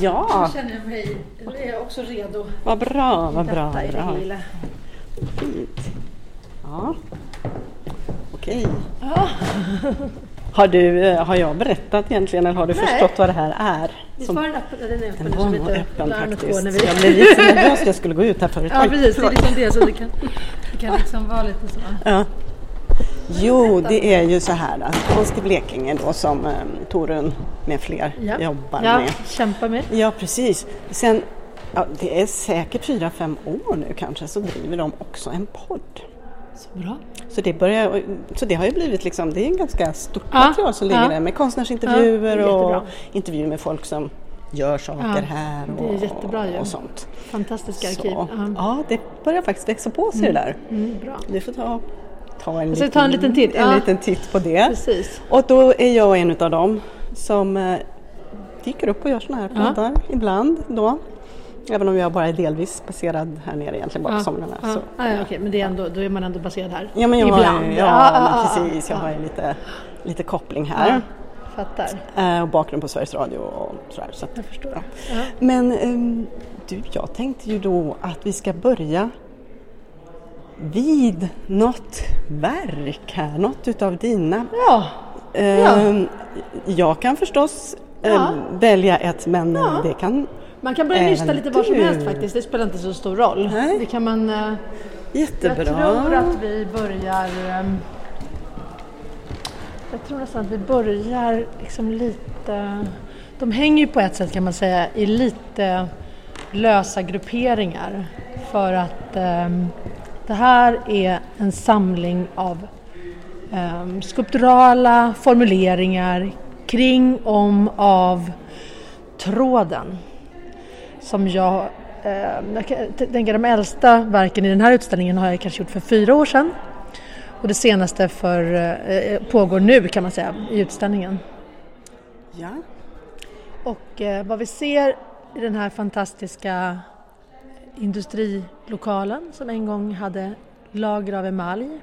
Ja, Nu känner jag mig är jag också redo. vad bra, vad bra. Är bra. Fint. Ja, okej. Ja, Har, du, eh, har jag berättat egentligen eller har du Nej. förstått vad det här är? visst var den öppen? Den är öppen. Den var nog öppen faktiskt. när vi- Jag blev lite nervös jag skulle gå ut här förut. Ja Oj, precis, det är liksom det. Så det kan, det kan liksom vara lite så. Ja. Jo, det är ju så här att i Blekinge då som eh, Torun med fler Ja, jobbar ja med. kämpa med. Ja, precis. Sen, ja, det är säkert fyra, fem år nu kanske, så driver de också en podd. Så bra. Så det, börjar, så det har ju blivit liksom, det är en ganska stort Ja, material som ligger ja. där med konstnärsintervjuer Ja, och intervjuer med folk som gör saker här det är och, och sånt. Fantastiska Så, arkiv. Ja. ja, det börjar faktiskt växa på sig det där. Mm, bra. Du får ta, ta, en, Jag ska ta en liten titt, en liten titt på det. Precis. Och då är jag en av dem som eh, dyker upp och gör sådana här Ja. poddar ibland då. Även om jag bara är delvis baserad här nere egentligen bara på somrarna. ja. Så. Ja, ja, okej, men det är ändå, då är man ändå baserad här. Ja men jag har, Ibland. ja, Ja, ja, ja, precis, jag ja. har ju lite, lite koppling Ja, här. fattar. Eh, och bakgrund på Sveriges Radio och sådär. Så Jag förstår. ja. Ja. Men ehm, du, jag tänkte ju då att vi ska börja vid något verk här, något utav dina. Ja, Ehm, Jag kan förstås ehm, Ja. välja ett men Ja. det kan man kan börja nysta lite var som helst faktiskt. Det spelar inte så stor roll. Nej. Det kan man... eh, jättebra. Jag tror att vi börjar... ehm, Jag tror nästan att vi börjar liksom lite... De hänger ju på ett sätt kan man säga i lite lösa grupperingar. För att det här är en samling av um, skulpturala formuleringar kring, om, av tråden som jag, eh, jag tänker de äldsta verken i den här utställningen har jag kanske gjort för fyra år sedan. Och det senaste för, eh, pågår nu kan man säga i utställningen. Ja. Och eh, vad vi ser i den här fantastiska industrilokalen som en gång hade lager av emalj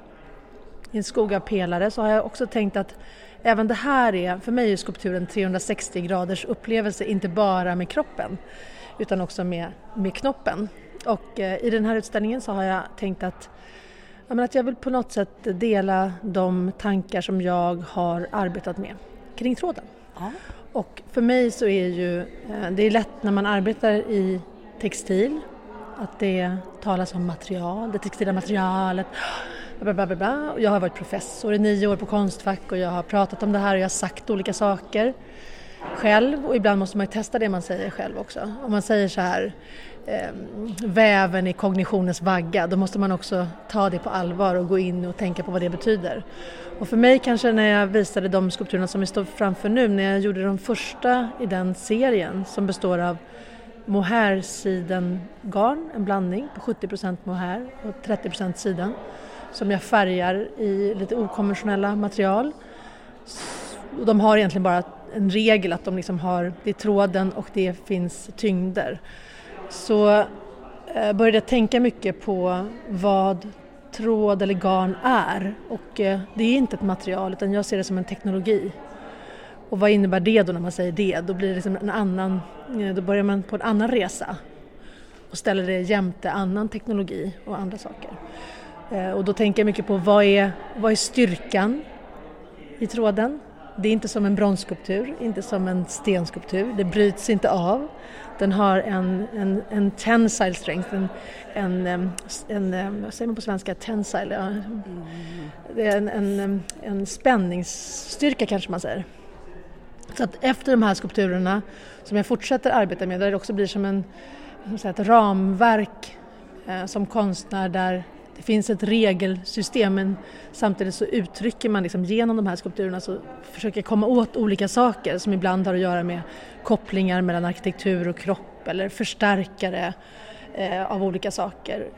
i en skog av pelare så har jag också tänkt att även det här är, för mig är skulpturen 360 graders upplevelse inte bara med kroppen utan också med, med knoppen. Och eh, i den här utställningen så har jag tänkt att, ja, men att jag vill på något sätt dela de tankar som jag har arbetat med kring tråden. Ja. Och för mig så är ju, eh, det är lätt när man arbetar i textil att det talas om material, det textila materialet. Bla, bla, bla, bla. Och Jag har varit professor i nio år på Konstfack och jag har pratat om det här och jag har sagt olika saker själv och ibland måste man ju testa det man säger själv också. Om man säger så här eh, väven i kognitionens vagga då måste man också ta det på allvar och gå in och tänka på vad det betyder. Och för mig kanske när jag visade de skulpturerna som vi står framför nu, när jag gjorde de första i den serien som består av mohair-sidengarn, en blandning på 70% mohair och 30% siden som jag färgar i lite okonventionella material. Och De har egentligen bara en regel att de liksom har, det är tråden och det finns tyngder. Så jag började jag tänka mycket på vad tråd eller garn är och eh, det är inte ett material utan jag ser det som en teknologi. Och vad innebär det då när man säger det? Då blir det liksom en annan, eh, då börjar man på en annan resa och ställer det jämte annan teknologi och andra saker. Eh, och då tänker jag mycket på vad är, vad är styrkan i tråden? Det är inte som en bronsskulptur, inte som en stenskulptur, det bryts inte av. Den har en, en, en tensile strength, en, en, en, vad säger man på svenska, tensile, ja. det är en, en, en spänningsstyrka kanske man säger. Så att efter de här skulpturerna som jag fortsätter arbeta med, där det också blir som en, som ett ramverk eh, som konstnär där det finns ett regelsystem men samtidigt så uttrycker man liksom genom de här skulpturerna så försöker komma åt olika saker som ibland har att göra med kopplingar mellan arkitektur och kropp eller förstärkare eh, av olika saker.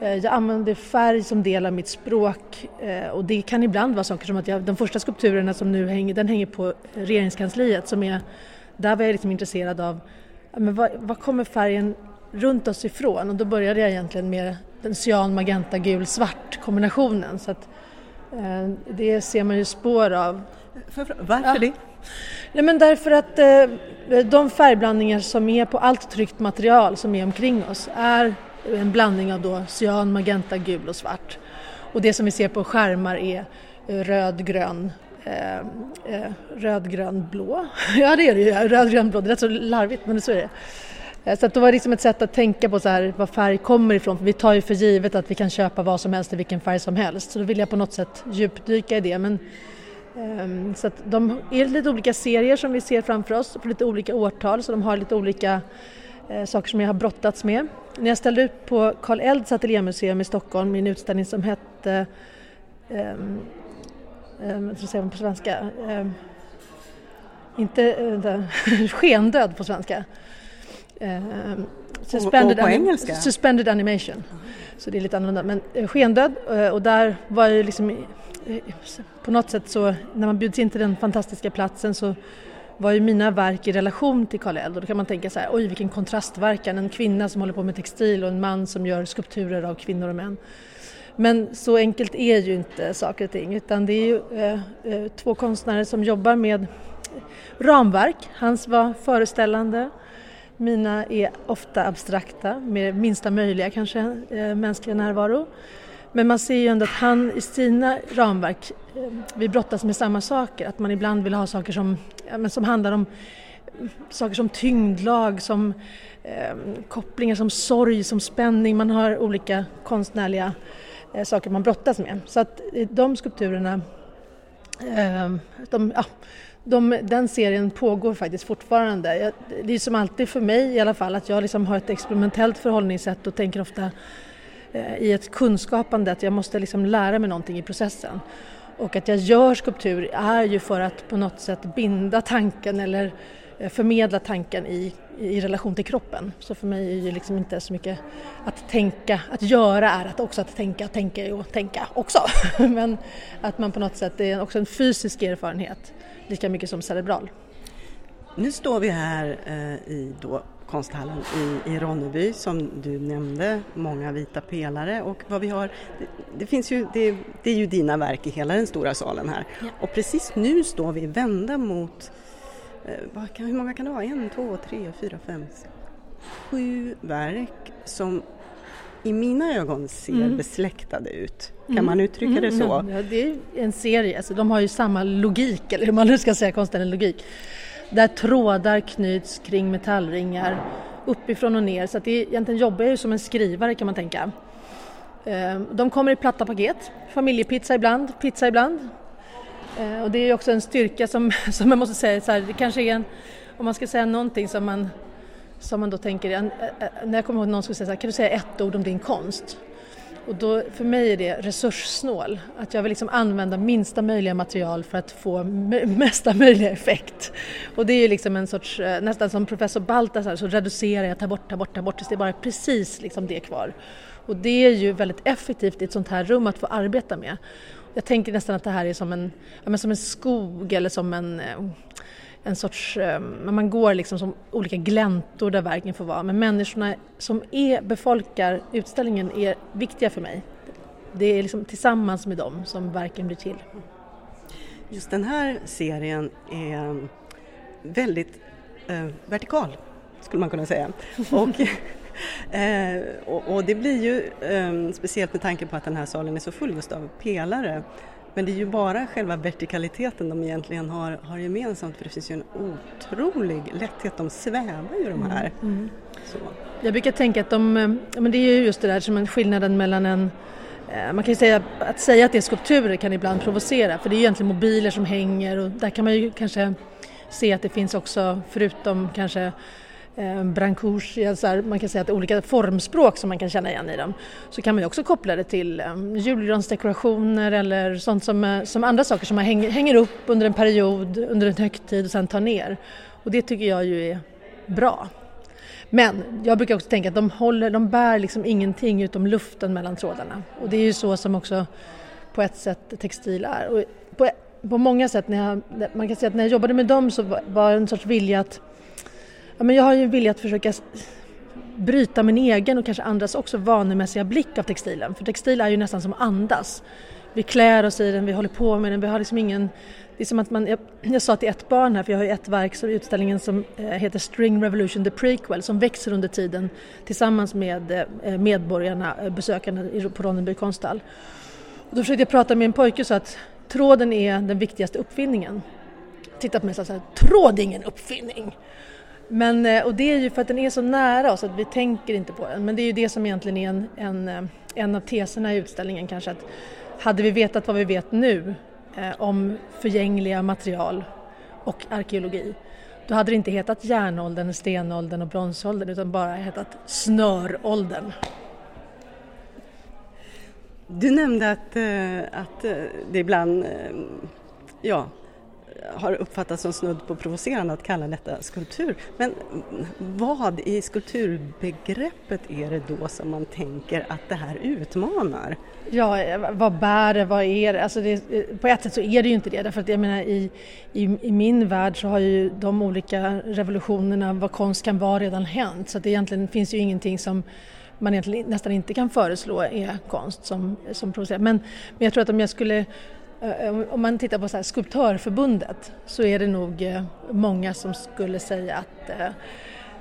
Eh, jag använder färg som del av mitt språk eh, och det kan ibland vara saker som att jag, de första skulpturerna som nu hänger, den hänger på regeringskansliet som är, där var jag liksom intresserad av men vad, vad kommer färgen runt oss ifrån och då började jag egentligen med den cyan, magenta, gul, svart kombinationen så att eh, det ser man ju spår av. Varför Ja. det? Nej, men därför att eh, de färgblandningar som är på allt tryckt material som är omkring oss är en blandning av då cyan, magenta, gul och svart. Och det som vi ser på skärmar är eh, röd, grön, eh, eh, röd, grön, blå. ja det är det ju, röd, grön, blå. Det är rätt så larvigt men så är det. Eh, så att det var liksom ett sätt att tänka på så här, var färg kommer ifrån. För vi tar ju för givet att vi kan köpa vad som helst i vilken färg som helst. Så då vill jag på något sätt djupdyka i det. Men, um, så att de är lite olika serier som vi ser framför oss, på lite olika årtal. Så de har lite olika uh, saker som jag har brottats med. När jag ställde ut på Karl Elds ateljémuseum i Stockholm i en utställning som hette um, um, vad säger man på svenska? Um, inte uh, skendöd på svenska. Uh, suspended, och, på engelska? Suspended animation. Så det är lite annorlunda. Men uh, skendöd uh, och där var ju liksom på något sätt så när man bjuds in till den fantastiska platsen så var ju mina verk i relation till Karl Eld och då kan man tänka så här, oj vilken kontrastverkan, en kvinna som håller på med textil och en man som gör skulpturer av kvinnor och män. Men så enkelt är ju inte saker och ting utan det är ju eh, eh, två konstnärer som jobbar med ramverk. Hans var föreställande, mina är ofta abstrakta med minsta möjliga kanske eh, mänskliga närvaro. Men man ser ju ändå att han i sina ramverk, eh, vi brottas med samma saker, att man ibland vill ha saker som, ja, men som handlar om eh, saker som tyngdlag, som eh, kopplingar, som sorg, som spänning. Man har olika konstnärliga eh, saker man brottas med. Så att eh, de skulpturerna, eh, de, ja, de, den serien pågår faktiskt fortfarande. Jag, det är som alltid för mig i alla fall att jag liksom har ett experimentellt förhållningssätt och tänker ofta eh, i ett kunskapande att jag måste liksom lära mig någonting i processen. Och att jag gör skulptur är ju för att på något sätt binda tanken eller eh, förmedla tanken i, i relation till kroppen. Så för mig är det liksom inte så mycket att tänka, att göra är att också att tänka, tänka och tänka också. Men att man på något sätt, det är också en fysisk erfarenhet lika mycket som cerebral. Nu står vi här eh, i då konsthallen i, i Ronneby som du nämnde, många vita pelare och vad vi har, det, det finns ju, det, det, är ju dina verk i hela den stora salen här ja. och precis nu står vi vända mot, eh, kan, hur många kan det vara? En, två, tre, fyra, fem, sju verk som i mina ögon ser mm. besläktade ut. Kan mm. man uttrycka mm. det så? Ja, det är en serie, alltså, de har ju samma logik, eller hur man nu ska säga, konstnärlig logik. Där trådar knyts kring metallringar uppifrån och ner, så att det är, egentligen jobbar jag ju som en skrivare kan man tänka. Ehm, de kommer i platta paket, familjepizza ibland, pizza ibland. Ehm, och det är också en styrka som, som jag måste säga, så här, det kanske är en, om man ska säga någonting som man som man då tänker, eh, eh, när jag kommer ihåg någon skulle säga så här, kan du säga ett ord om din konst? Och då, för mig är det resurssnål, att jag vill liksom använda minsta möjliga material för att få mesta möjliga effekt. Och det är ju liksom en sorts, eh, nästan som professor Baltasar, så reducerar jag, tar bort, tar bort, tar bort tills det är bara precis liksom det kvar. Och det är ju väldigt effektivt i ett sånt här rum att få arbeta med. Jag tänker nästan att det här är som en, ja, som en skog eller som en eh, en sorts, eh, man går liksom som olika gläntor där verken får vara. Men människorna som är, befolkar utställningen är viktiga för mig. Det är liksom tillsammans med dem som verken blir till. Just den här serien är väldigt eh, vertikal, skulle man kunna säga. Och, eh, och, och, det blir ju eh, speciellt med tanke på att den här salen är så full just av pelare men det är ju bara själva vertikaliteten de egentligen har, har gemensamt för det finns ju en otrolig lätthet, de svävar ju de här. Mm. Mm. Jag brukar tänka att de, men det är ju just det där som är skillnaden mellan en eh, man kan ju säga att säga att det är skulpturer kan ibland provocera för det är ju egentligen mobiler som hänger och där kan man ju kanske se att det finns också förutom kanske eh, branchouge, här, man kan säga att olika formspråk som man kan känna igen i dem. Så kan man ju också koppla det till eh, julgransdekorationer eller sånt som, eh, som andra saker som man hänger, hänger upp under en period, under en högtid och sen tar ner. Och det tycker jag ju är bra. Men jag brukar också tänka att de, håller, de bär liksom ingenting utom luften mellan trådarna. Och det är ju så som också på ett sätt textil är. Och på, på många sätt, när jag, man kan säga att när jag jobbade med dem så var det en sorts vilja att Ja, men jag har ju en vilja att försöka bryta min egen och kanske andras också vanemässiga blick av textilen. För textil är ju nästan som andas. Vi klär oss i den, vi håller på med den, vi har liksom ingen det är som att man, jag, jag sa till ett barn här, för jag har ju ett verk som utställningen som eh, heter String Revolution the Prequel som växer under tiden tillsammans med eh, medborgarna, eh, besökarna på Ronneby konsthall. Och då försökte jag prata med en pojke så att tråden är den viktigaste uppfinningen. Titta på mig och sa tråd är ingen uppfinning! Men, eh, och det är ju för att den är så nära oss att vi tänker inte på den. Men det är ju det som egentligen är en, en, eh, en av teserna i utställningen kanske att hade vi vetat vad vi vet nu eh, om förgängliga material och arkeologi då hade det inte hetat järnåldern, stenåldern och bronsåldern utan bara hetat snöråldern. Du nämnde att, eh, att det ibland ja, har uppfattats som snudd på provocerande att kalla detta skulptur. Men vad i skulpturbegreppet är det då som man tänker att det här utmanar? Ja, vad bär det, vad är det? Alltså det, på ett sätt så är det ju inte det därför att jag menar i, i, i, min värld så har ju de olika revolutionerna, vad konst kan vara, redan hänt så att det egentligen finns ju ingenting som man egentligen nästan inte kan föreslå är konst som, som provocerar. Men, men jag tror att om jag skulle Eh, om man tittar på så här, Skulptörförbundet så är det nog eh, många som skulle säga att eh,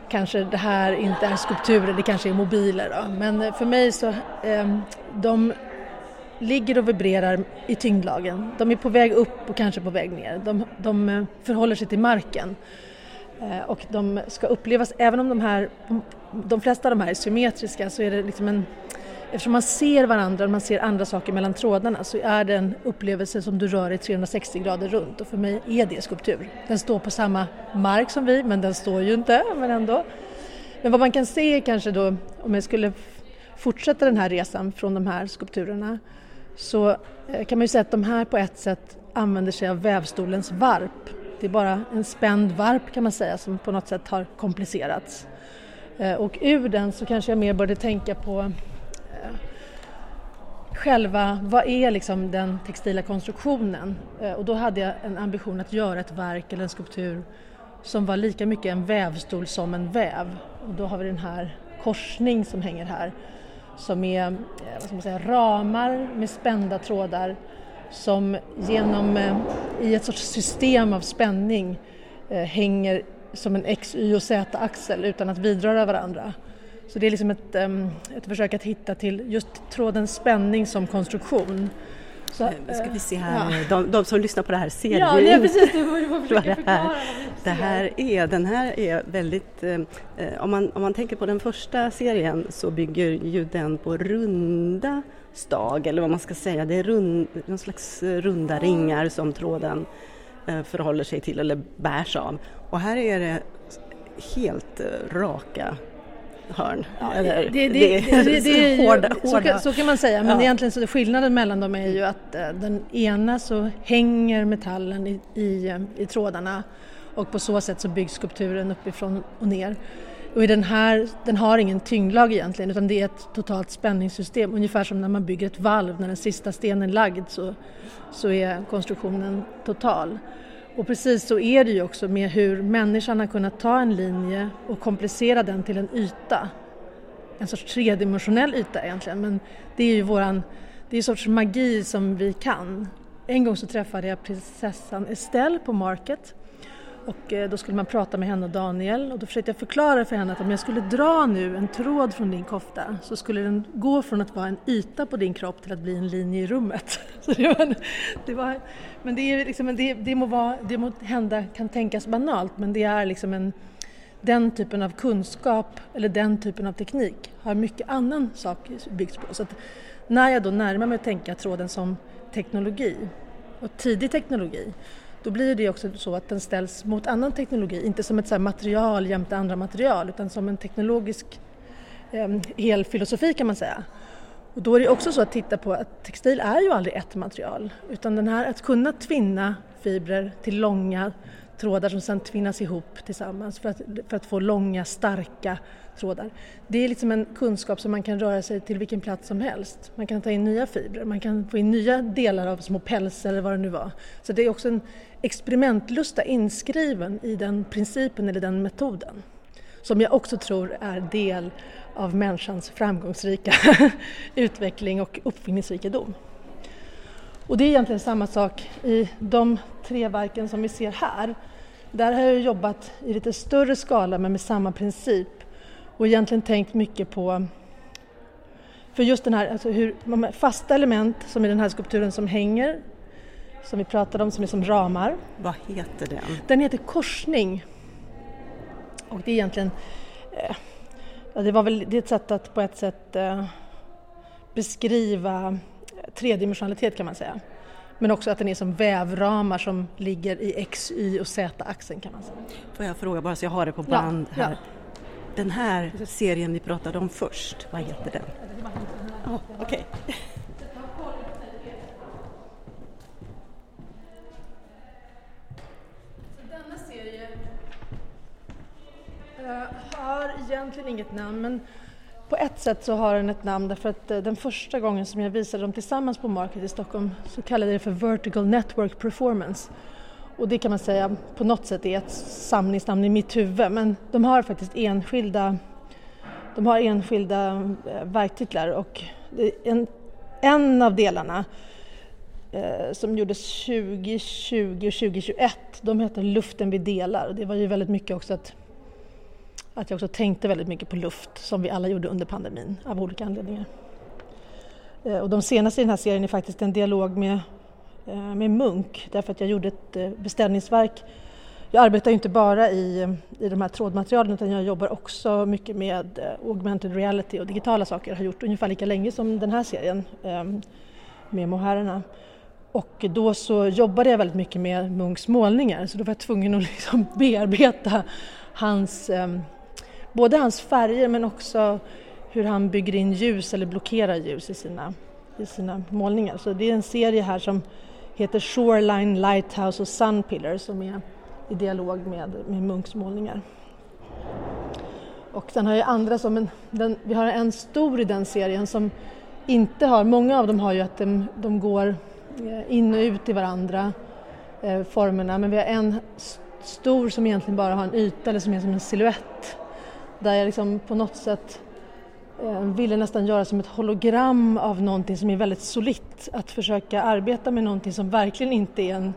kanske det här inte är skulpturer, det kanske är mobiler. Då. Men eh, för mig så, eh, de ligger och vibrerar i tyngdlagen. De är på väg upp och kanske på väg ner. De, de förhåller sig till marken. Eh, och de ska upplevas, även om de här, de flesta av de här är symmetriska så är det liksom en eftersom man ser varandra och man ser andra saker mellan trådarna så är det en upplevelse som du rör dig 360 grader runt och för mig är det skulptur. Den står på samma mark som vi men den står ju inte, men ändå. Men vad man kan se kanske då, om jag skulle fortsätta den här resan från de här skulpturerna så eh, kan man ju säga att de här på ett sätt använder sig av vävstolens varp. Det är bara en spänd varp kan man säga som på något sätt har komplicerats. Eh, och ur den så kanske jag mer började tänka på själva, vad är liksom den textila konstruktionen? Eh, och då hade jag en ambition att göra ett verk eller en skulptur som var lika mycket en vävstol som en väv. Och då har vi den här korsning som hänger här som är eh, vad ska man säga, ramar med spända trådar som genom, eh, i ett sorts system av spänning hänger som en X, Y och Z-axel utan att vidröra varandra. Så det är liksom ett, ett försök att hitta till just trådens spänning som konstruktion. Så, nu ska vi se här, ja. de, de, som lyssnar på det här ser ja, ju nej, precis, försöka det här, det här är. Den här är väldigt, eh, om, man, om man tänker på den första serien så bygger ju den på runda stag eller vad man ska säga, det är rund, någon slags runda ringar som tråden eh, förhåller sig till eller bärs av. Och här är det helt eh, raka hörn. Ja, det, det, det, det, det är hårda, hårda. Så, så, kan man säga, men ja. egentligen så skillnaden mellan dem är ju att uh, den ena så hänger metallen i, i, i trådarna och på så sätt så byggs skulpturen uppifrån och ner. Och i den här, den har ingen tyngdlag egentligen utan det är ett totalt spänningssystem, ungefär som när man bygger ett valv, när den sista stenen är lagd så, så är konstruktionen total. Och precis så är det ju också med hur människan har kunnat ta en linje och komplicera den till en yta. En sorts tredimensionell yta egentligen, men det är ju våran, det är en sorts magi som vi kan. En gång så träffade jag prinsessan Estelle på Market och eh, då skulle man prata med henne och Daniel och då försökte jag förklara för henne att om jag skulle dra nu en tråd från din kofta så skulle den gå från att vara en yta på din kropp till att bli en linje i rummet. Så det var, det var, men det, är liksom, det, det, må vara, det må hända, kan tänkas banalt men det är liksom en den typen av kunskap eller den typen av teknik har mycket annan sak byggts på. Så att när jag då närmar mig att tänka tråden som teknologi och tidig teknologi då blir det också så att den ställs mot annan teknologi, inte som ett så material jämte andra material utan som en teknologisk eh, hel filosofi kan man säga. Och då är det också så att titta på att textil är ju aldrig ett material utan den här att kunna tvinna fibrer till långa trådar som sedan tvinnas ihop tillsammans för att, för att få långa starka trådar. Det är liksom en kunskap som man kan röra sig till vilken plats som helst. Man kan ta in nya fibrer, man kan få in nya delar av små pälsar eller vad det nu var. Så det är också en experimentlusta inskriven i den principen eller den metoden som jag också tror är del av människans framgångsrika utveckling och uppfinningsrikedom. Och det är egentligen samma sak i de tre verken som vi ser här. Där har jag jobbat i lite större skala men med samma princip och egentligen tänkt mycket på för just den här, alltså hur, fasta element som i den här skulpturen som hänger, som vi pratade om, som är som ramar. Vad heter den? Den heter Korsning. Och det är egentligen, eh, ja, det var väl det är ett sätt att på ett sätt eh, beskriva tredimensionalitet kan man säga. Men också att den är som vävramar som ligger i X, Y och Z-axeln kan man säga. Får jag fråga bara så jag har det på band ja, här. Ja. Den här serien vi pratade om först, vad heter den? Oh, Okej. Okay. Har egentligen inget namn men på ett sätt så har den ett namn därför att eh, den första gången som jag visade dem tillsammans på Market i Stockholm så kallade jag det för Vertical Network Performance. Och det kan man säga på något sätt är ett samlingsnamn i mitt huvud men de har faktiskt enskilda de har enskilda eh, verktitlar och en, en av delarna eh, som gjordes 2020 och 2021, de heter Luften vi delar och det var ju väldigt mycket också att, att jag också tänkte väldigt mycket på luft som vi alla gjorde under pandemin av olika anledningar. Eh, och de senaste i den här serien är faktiskt en dialog med, eh, med Munk därför att jag gjorde ett eh, beställningsverk jag arbetar inte bara i, i de här trådmaterialen utan jag jobbar också mycket med augmented reality och digitala saker. Jag har gjort ungefär lika länge som den här serien ehm, med moherrarna. Och då så jobbade jag väldigt mycket med Munks målningar så då var jag tvungen att liksom bearbeta hans, eh, både hans färger men också hur han bygger in ljus eller blockerar ljus i sina, i sina målningar. Så det är en serie här som heter Shoreline, Lighthouse och Sunpillar som är i dialog med, med Munchs målningar. Och sen har jag andra som, en, den, vi har en stor i den serien som inte har, många av dem har ju att de, de går eh, in och ut i varandra, eh, formerna, men vi har en stor som egentligen bara har en yta eller som är som en siluett. Där jag liksom på något sätt eh, ville nästan göra som ett hologram av någonting som är väldigt solitt. Att försöka arbeta med någonting som verkligen inte är en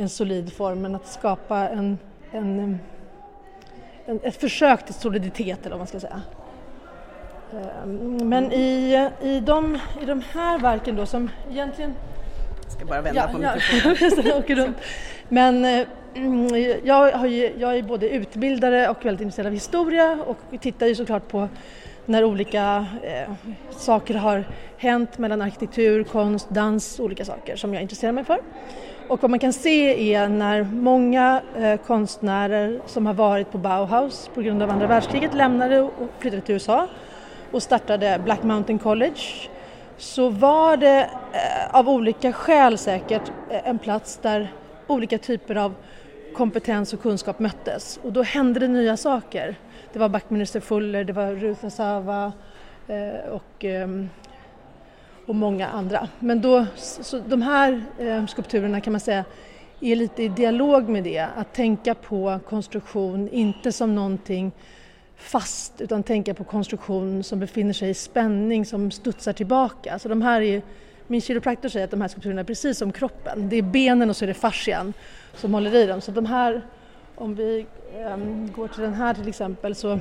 en solid form men att skapa en, en, en, ett försök till soliditet eller vad man ska säga. Ehm, men i, i, de, i de här verken då som egentligen... Jag ska bara vända ja, på mikrofonen. Men eh, jag, har ju, jag är både utbildare och väldigt intresserad av historia och tittar ju såklart på när olika eh, saker har hänt mellan arkitektur, konst, dans, olika saker som jag intresserar mig för. Och vad man kan se är när många eh, konstnärer som har varit på Bauhaus på grund av andra världskriget lämnade och flyttade till USA och startade Black Mountain College så var det eh, av olika skäl säkert eh, en plats där olika typer av kompetens och kunskap möttes och då hände det nya saker. Det var backminister Fuller, det var Ruth Asava eh, och ehm, och många andra. Men då, så de här eh, skulpturerna kan man säga är lite i dialog med det, att tänka på konstruktion inte som någonting fast utan tänka på konstruktion som befinner sig i spänning, som studsar tillbaka. Så de här är, min kiropraktor säger att de här skulpturerna är precis som kroppen. Det är benen och så är det fascian som håller i dem. Så de här, om vi um, går till den här till exempel så,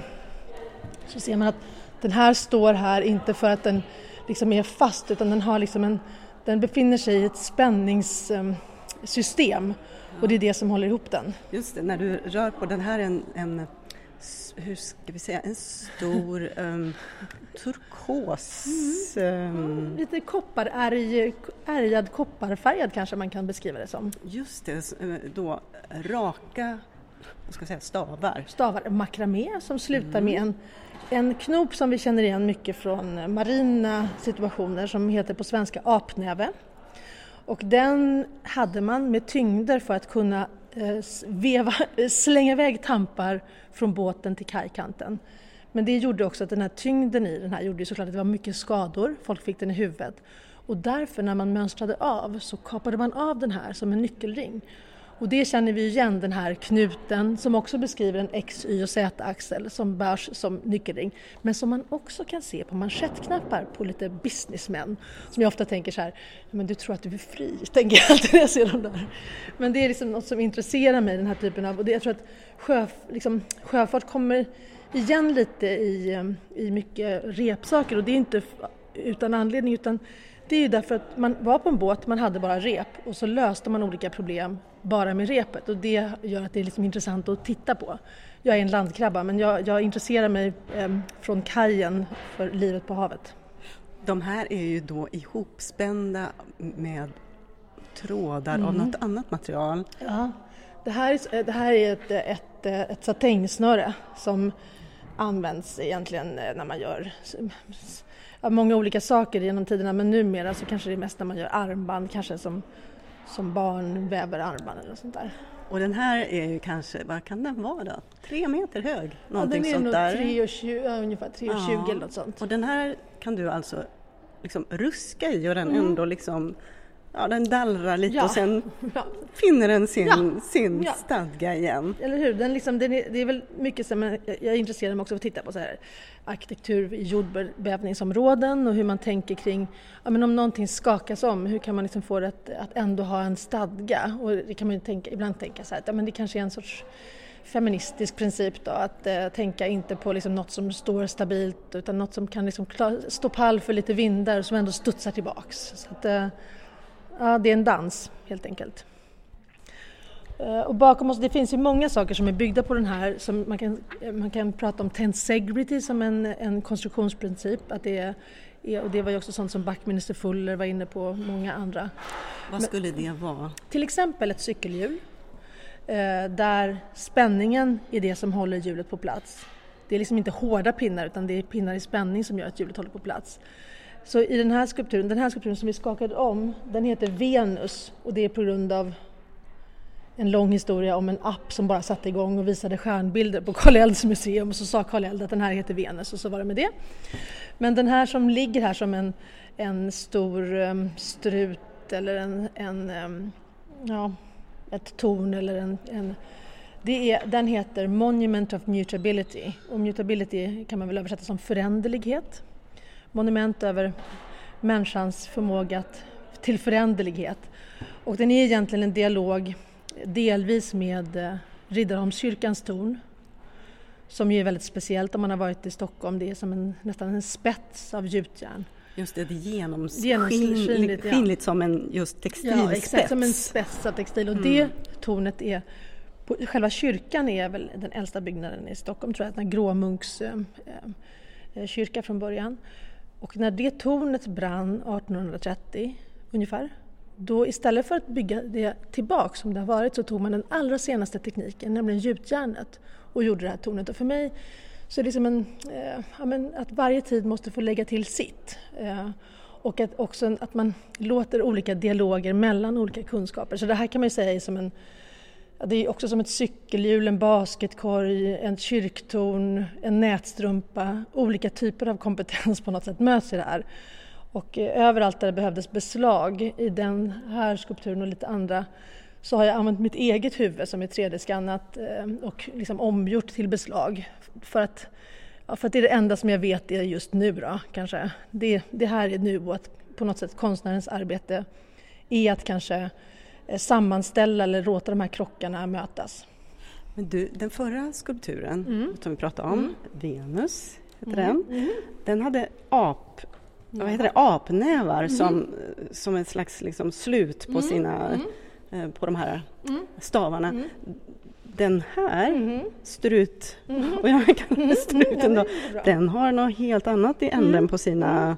så ser man att den här står här inte för att den liksom är fast utan den, har liksom en, den befinner sig i ett spänningssystem ehm, och det är det som håller ihop den. Just det, när du rör på den här en, en hur ska vi säga, en stor um, turkos... Mm. Um, Lite kopparärgad, kopparfärgad kanske man kan beskriva det som. Just det, eh, då raka vad ska jag säga, stavar. Stavar, makramé som slutar mm. med en en knop som vi känner igen mycket från marina situationer som heter på svenska apnäve. Och den hade man med tyngder för att kunna Eh, veva, eh, slänga iväg tampar från båten till kajkanten. Men det gjorde också att den här tyngden i den här gjorde såklart att det var mycket skador, folk fick den i huvudet. Och därför när man mönstrade av så kapade man av den här som en nyckelring. Och det känner vi igen, den här knuten som också beskriver en X, Y och Z-axel som bärs som nyckelring. Men som man också kan se på manschettknappar på lite businessmän. Som jag ofta tänker så här, men du tror att du är fri, tänker jag alltid när jag ser dem där. Men det är liksom något som intresserar mig, den här typen av, och det, jag tror att sjö, liksom, sjöfart kommer igen lite i, eh, i mycket repsaker och det är inte utan anledning utan det är ju därför att man var på en båt, man hade bara rep och så löste man olika problem bara med repet och det gör att det är liksom intressant att titta på. Jag är en landkrabba men jag, jag intresserar mig eh, från kajen för livet på havet. De här är ju då ihopspända med trådar mm. av något annat material. Ja, det här är, det här är ett, ett, ett satängsnöre som används egentligen när man gör många olika saker genom tiderna men numera så kanske det är mest när man gör armband, kanske som, som barn väver armband eller sånt där. Och den här är ju kanske, vad kan den vara då? Tre meter hög? Någonting ja, den är nog 3,20 ja, ungefär 3,20 ja. eller något sånt. Och den här kan du alltså liksom ruska i och den mm. ändå liksom Ja, den dallrar lite ja. och sen ja. finner den sin, ja. sin stadga igen. Eller hur, den liksom, den är, det är väl mycket som jag är intresserad av också att titta på så här, arkitektur i jordbävningsområden och hur man tänker kring, ja men om någonting skakas om, hur kan man liksom få det att, att ändå ha en stadga? Och det kan man tänka, ibland tänka så här, att ja, men det kanske är en sorts feministisk princip då, att eh, tänka inte på liksom något som står stabilt utan något som kan liksom stå pall för lite vindar som ändå studsar tillbaks. Så att, eh, Ja, det är en dans helt enkelt. Eh, och bakom oss, det finns ju många saker som är byggda på den här. Som man, kan, man kan prata om tensegrity som en, en konstruktionsprincip. Att det är, och det var ju också sånt som Backminister Fuller var inne på, många andra. Vad skulle det vara? Till exempel ett cykelhjul. Eh, där spänningen är det som håller hjulet på plats. Det är liksom inte hårda pinnar utan det är pinnar i spänning som gör att hjulet håller på plats. Så i den här skulpturen, den här skulpturen som vi skakade om, den heter Venus. Och det är på grund av en lång historia om en app som bara satte igång och visade stjärnbilder på Karl Elds museum. Och så sa Karl Eld att den här heter Venus och så var det med det. Men den här som ligger här som en, en stor um, strut eller en, en um, ja, ett torn eller en, en det är, den heter Monument of Mutability. Och mutability kan man väl översätta som föränderlighet monument över människans förmåga till föränderlighet. Och den är egentligen en dialog delvis med eh, Riddarholmskyrkans torn som ju är väldigt speciellt om man har varit i Stockholm. Det är som en, nästan en spets av gjutjärn. Just det, det genomskinligt ja. som en just textilspets. Ja, exakt som en spets av textil och mm. det tornet är på, Själva kyrkan är väl den äldsta byggnaden i Stockholm tror jag, en gråmunkskyrka eh, eh, från början. Och när det tornet brann 1830 ungefär, då istället för att bygga det tillbaka som det har varit så tog man den allra senaste tekniken, nämligen gjutjärnet och gjorde det här tornet. Och för mig så är det liksom en, eh, ja, men att varje tid måste få lägga till sitt. Eh, och att också att man låter olika dialoger mellan olika kunskaper. Så det här kan man ju säga är som en det är också som ett cykelhjul, en basketkorg, en kyrktorn, en nätstrumpa. Olika typer av kompetens på något sätt möts i det här. Och eh, överallt där det behövdes beslag, i den här skulpturen och lite andra, så har jag använt mitt eget huvud som är 3D-skannat eh, och liksom omgjort till beslag. För att, för att det är det enda som jag vet är just nu då, kanske. Det, det här är nu och att på något sätt konstnärens arbete är att kanske sammanställa eller låta de här krockarna mötas. Men du, den förra skulpturen mm. som vi pratade om, mm. Venus heter mm. den, mm. den hade ap, vad heter det, apnävar mm. som, som ett slags liksom slut på, mm. sina, eh, på de här stavarna. Den här strut, och jag kallar struten då, den har något helt annat i änden på sina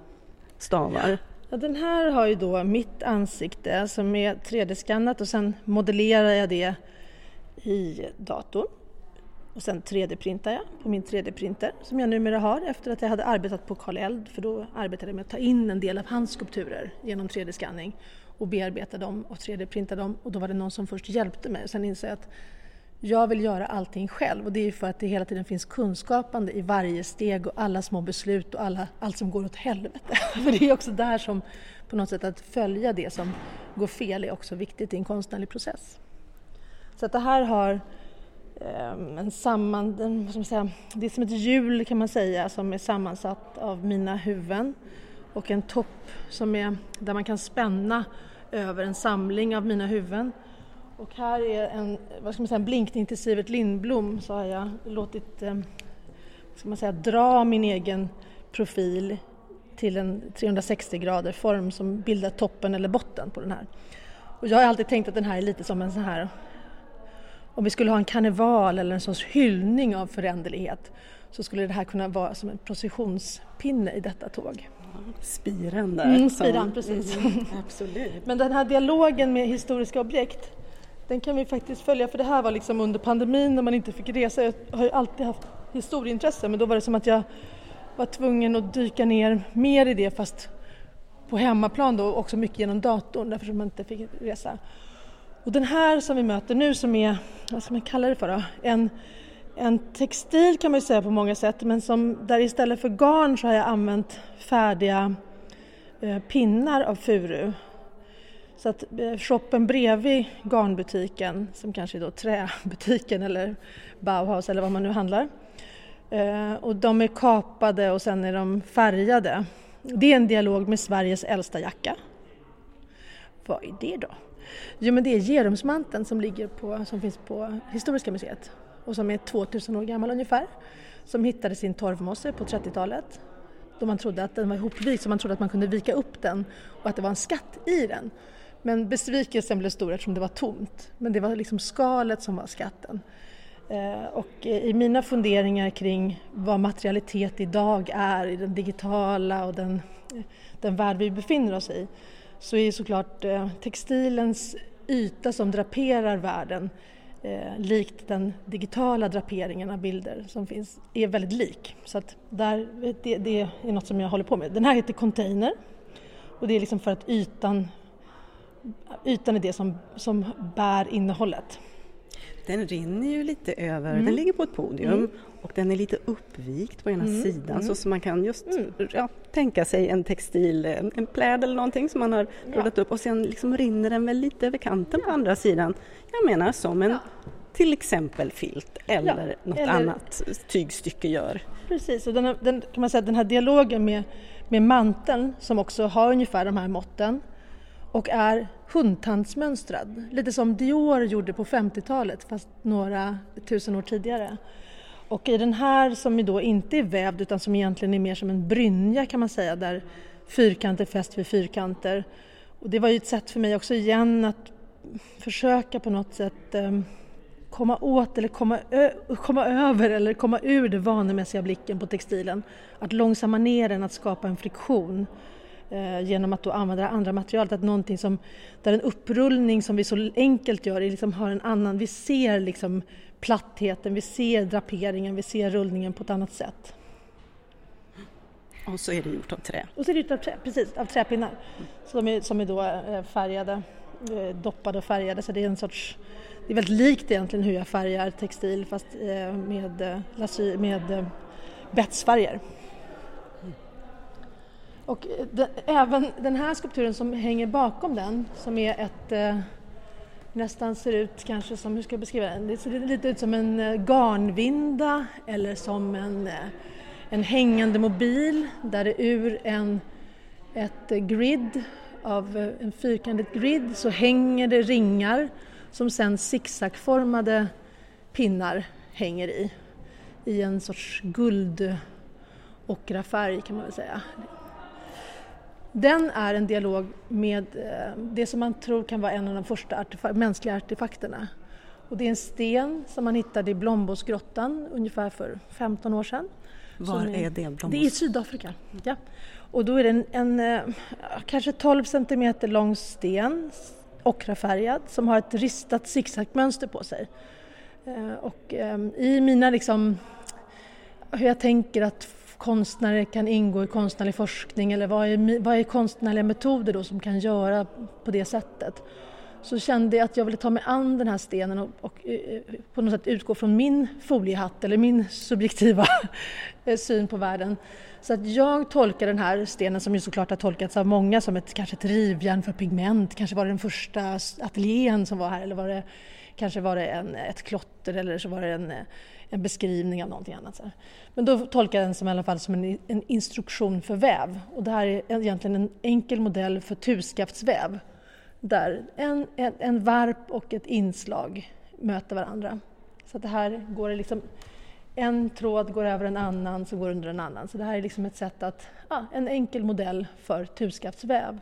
stavar. Ja, den här har ju då mitt ansikte som är 3D-skannat och sen modellerar jag det i datorn. Och sen 3D-printar jag på min 3D-printer som jag numera har efter att jag hade arbetat på Karl Eld för då arbetade jag med att ta in en del av hans skulpturer genom 3D-skanning och bearbeta dem och 3D-printa dem och då var det någon som först hjälpte mig. Sen insåg jag att jag vill göra allting själv och det är för att det hela tiden finns kunskapande i varje steg och alla små beslut och alla, allt som går åt helvete. för det är också där som på något sätt att följa det som går fel är också viktigt i en konstnärlig process. Så att det här har um, en samman, en, som säga, det är som ett hjul kan man säga som är sammansatt av mina huvuden och en topp som är där man kan spänna över en samling av mina huvuden. Och här är en, vad ska man säga, en blinkning till Sivert Lindblom så har jag låtit eh, ska man säga, dra min egen profil till en 360 grader form som bildar toppen eller botten på den här. Och jag har alltid tänkt att den här är lite som en sån här om vi skulle ha en karneval eller en sorts hyllning av föränderlighet så skulle det här kunna vara som en processionspinne i detta tåg. Spiren där. Mm, spiran, precis. Mm, absolut. Men den här dialogen med historiska objekt den kan vi faktiskt följa för det här var liksom under pandemin när man inte fick resa. Jag har ju alltid haft historieintresse men då var det som att jag var tvungen att dyka ner mer i det fast på hemmaplan då också mycket genom datorn därför att man inte fick resa. Och den här som vi möter nu som är, vad ska man kalla det för då? En, en textil kan man ju säga på många sätt men som, där istället för garn så har jag använt färdiga eh, pinnar av furu. Så att eh, shoppen bredvid garnbutiken, som kanske är då träbutiken eller Bauhaus eller vad man nu handlar, eh, och de är kapade och sen är de färgade. Det är en dialog med Sveriges äldsta jacka. Vad är det då? Jo men det är Gerumsmanteln som, ligger på, som finns på Historiska museet och som är 2000 år gammal ungefär. Som hittade sin torvmosse på 30-talet då man trodde att den var ihopvikt så man trodde att man kunde vika upp den och att det var en skatt i den. Men besvikelsen blev stor eftersom det var tomt. Men det var liksom skalet som var skatten. Eh, och eh, i mina funderingar kring vad materialitet idag är i den digitala och den, den värld vi befinner oss i så är såklart eh, textilens yta som draperar världen eh, likt den digitala draperingen av bilder som finns, är väldigt lik. Så att där, det, det, är något som jag håller på med. Den här heter Container och det är liksom för att ytan, ytan är det som, som bär innehållet. Den rinner ju lite över, mm. den ligger på ett podium mm. och den är lite uppvikt på ena mm. sidan mm. så som man kan just mm. ja, tänka sig en textil, en, en pläd eller någonting som man har rullat ja. upp och sen liksom rinner den väl lite över kanten ja. på andra sidan. Jag menar som en till exempel filt eller något eller... annat tygstycke gör. Precis, och den, den, kan man säga, den här dialogen med, med manteln som också har ungefär de här måtten och är hundtandsmönstrad. Lite som Dior gjorde på 50-talet fast några tusen år tidigare. Och i den här som då inte är vävd utan som egentligen är mer som en brynja kan man säga där fyrkanter fäst vid fyrkanter. Och det var ju ett sätt för mig också igen att försöka på något sätt ehm, komma åt eller komma, komma över eller komma ur den vanemässiga blicken på textilen. Att långsamma ner den, att skapa en friktion genom att då använda andra material. Att någonting som, där en upprullning som vi så enkelt gör liksom har en annan, vi ser liksom plattheten, vi ser draperingen, vi ser rullningen på ett annat sätt. Och så är det gjort av trä? Och så är det gjort av trä, precis, av träpinnar. De är, som är då eh, färgade, eh, doppade och färgade så det är en sorts det är väldigt likt egentligen hur jag färgar textil fast eh, med, med betsfärger. Och eh, de, även den här skulpturen som hänger bakom den som är ett eh, nästan ser ut kanske som, hur ska jag beskriva den? Det ser lite ut som en eh, garnvinda eller som en, eh, en hängande mobil där det ur en, ett grid av eh, en fyrkantigt grid så hänger det ringar som sen zigzagformade pinnar hänger i. I en sorts guld färg kan man väl säga. Den är en dialog med eh, det som man tror kan vara en av de första artefak mänskliga artefakterna. Och det är en sten som man hittade i Blombosgrottan ungefär för 15 år sedan. Var är, är, det? Blombos? Det är i Sydafrika. Ja. Och då är det en, en eh, kanske 12 centimeter lång sten, ockrafärgad, som har ett ristat zigzagmönster på sig. Eh, och i mina liksom, hur jag tänker att konstnärer kan ingå i konstnärlig forskning eller vad är, vad är konstnärliga metoder då som kan göra på det sättet? Så kände jag att jag ville ta mig an den här stenen och, och eh, på något sätt utgå från min foliehatt eller min subjektiva syn på världen. Så att jag tolkar den här stenen som ju såklart har tolkats av många som ett, kanske ett rivjärn för pigment, kanske var det den första ateljén som var här eller var det kanske var det en, ett klotter eller så var det en, eh, en beskrivning av någonting annat. Så. Men då tolkar jag den som i alla fall som en, en instruktion för väv och det här är egentligen en enkel modell för tuskaftsväv. där en, en, en varp och ett inslag möter varandra. Så att det här går liksom en tråd går över en annan som går under en annan. Så det här är liksom ett sätt att, ja, en enkel modell för tuskaftsväv.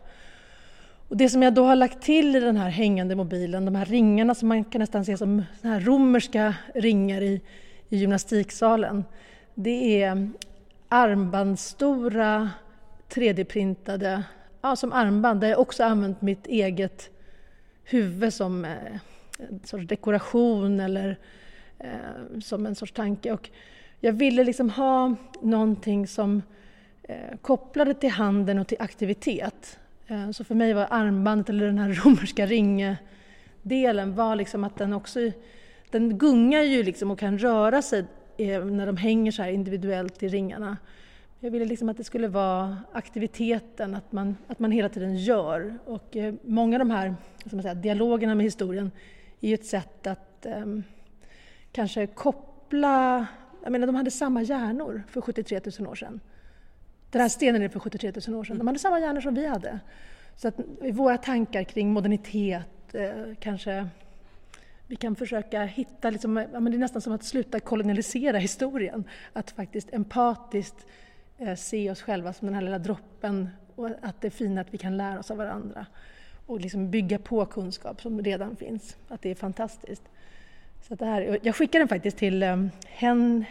Och det som jag då har lagt till i den här hängande mobilen, de här ringarna som man kan nästan se som här romerska ringar i, i gymnastiksalen, det är armbandstora 3D-printade, ja som armband, där jag också använt mitt eget huvud som eh, en sorts dekoration eller eh, som en sorts tanke. Och jag ville liksom ha någonting som eh, kopplade till handen och till aktivitet. Eh, så för mig var armbandet, eller den här romerska ringdelen, var liksom att den också den gungar ju liksom och kan röra sig eh, när de hänger så här individuellt i ringarna. Jag ville liksom att det skulle vara aktiviteten, att man, att man hela tiden gör. Och eh, många av de här säga, dialogerna med historien är ju ett sätt att um, kanske koppla... Jag menar, de hade samma hjärnor för 73 000 år sedan. Den här stenen är för 73 000 år sedan. De hade samma hjärnor som vi hade. Så att våra tankar kring modernitet, eh, kanske vi kan försöka hitta, liksom, ja, men det är nästan som att sluta kolonialisera historien. Att faktiskt empatiskt eh, se oss själva som den här lilla droppen och att det är fint att vi kan lära oss av varandra och liksom bygga på kunskap som redan finns. Att det är fantastiskt. Så det här, jag skickade den faktiskt till um, Hen,